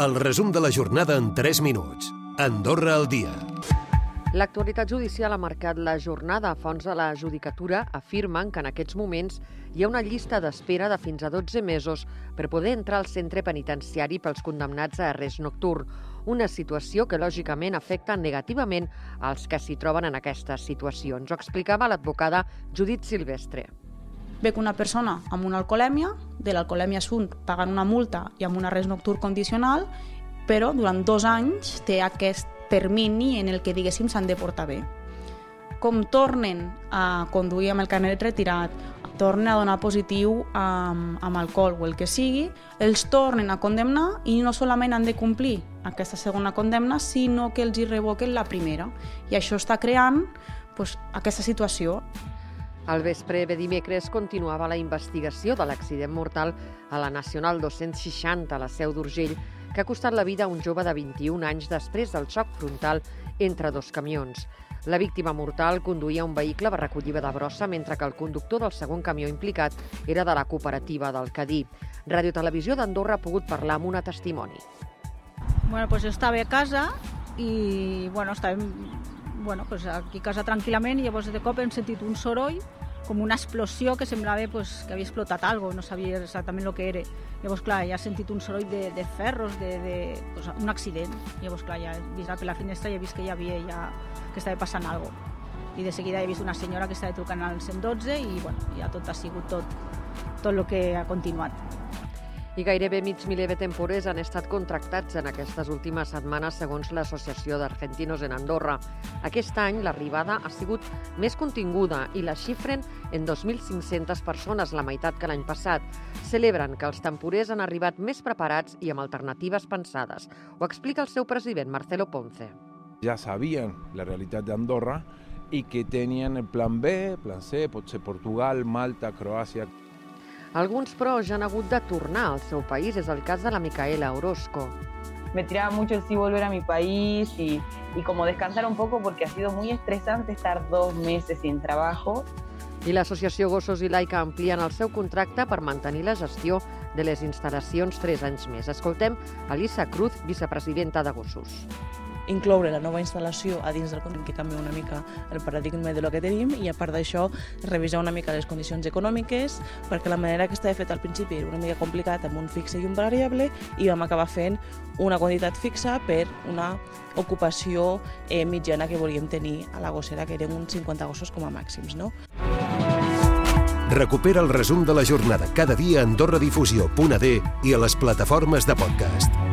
El resum de la jornada en 3 minuts. Andorra al dia. L'actualitat judicial ha marcat la jornada. Fons de la judicatura afirmen que en aquests moments hi ha una llista d'espera de fins a 12 mesos per poder entrar al centre penitenciari pels condemnats a arrest nocturn, una situació que lògicament afecta negativament als que s'hi troben en aquestes situacions. Ho explicava l'advocada Judit Silvestre. Ve que una persona amb una alcoholèmia, de l'alcoholèmia sunt pagant una multa i amb un arrest nocturn condicional, però durant dos anys té aquest termini en el que, diguéssim, s'han de portar bé. Com tornen a conduir amb el carnet retirat, tornen a donar positiu amb, amb alcohol o el que sigui, els tornen a condemnar i no solament han de complir aquesta segona condemna, sinó que els hi revoquen la primera. I això està creant pues, aquesta situació. Al vespre de dimecres continuava la investigació de l'accident mortal a la Nacional 260 a la Seu d'Urgell, que ha costat la vida a un jove de 21 anys després del xoc frontal entre dos camions. La víctima mortal conduïa un vehicle de recollida de brossa, mentre que el conductor del segon camió implicat era de la cooperativa del Cadí. Radio Televisió d'Andorra ha pogut parlar amb una testimoni. Bueno, pues estava a casa i bueno, estàvem bueno, pues aquí a casa tranquil·lament i llavors de cop hem sentit un soroll com una explosió que semblava pues, que havia explotat algo, no sabia exactament el que era. Llavors, clar, ja he sentit un soroll de, de ferros, de, de pues, un accident. Llavors, clar, ja he vist per la finestra i he vist que hi havia ja, que estava passant algo. I de seguida he vist una senyora que estava trucant al 112 i bueno, ja tot ha sigut tot, tot el que ha continuat i gairebé mig miler de temporers han estat contractats en aquestes últimes setmanes segons l'Associació d'Argentinos en Andorra. Aquest any l'arribada ha sigut més continguda i la xifren en 2.500 persones, la meitat que l'any passat. Celebren que els temporers han arribat més preparats i amb alternatives pensades. Ho explica el seu president, Marcelo Ponce. Ja sabien la realitat d'Andorra i que tenien el plan B, plan C, pot ser Portugal, Malta, Croàcia, alguns, però, ja han hagut de tornar al seu país. És el cas de la Micaela Orozco. Me tiraba mucho el sí volver a mi país y, y como descansar un poco porque ha sido muy estresante estar dos meses sin trabajo. I l'associació Gossos i Laica amplien el seu contracte per mantenir la gestió de les instal·lacions tres anys més. Escoltem Elisa Cruz, vicepresidenta de Gossos incloure la nova instal·lació a dins del conjunt que canvia una mica el paradigma de lo que tenim i a part d'això revisar una mica les condicions econòmiques perquè la manera que estava fet al principi era una mica complicat amb un fixe i un variable i vam acabar fent una quantitat fixa per una ocupació eh, mitjana que volíem tenir a la gossera que eren uns 50 gossos com a màxims. No? Recupera el resum de la jornada cada dia a AndorraDifusió.d i a les plataformes de podcast.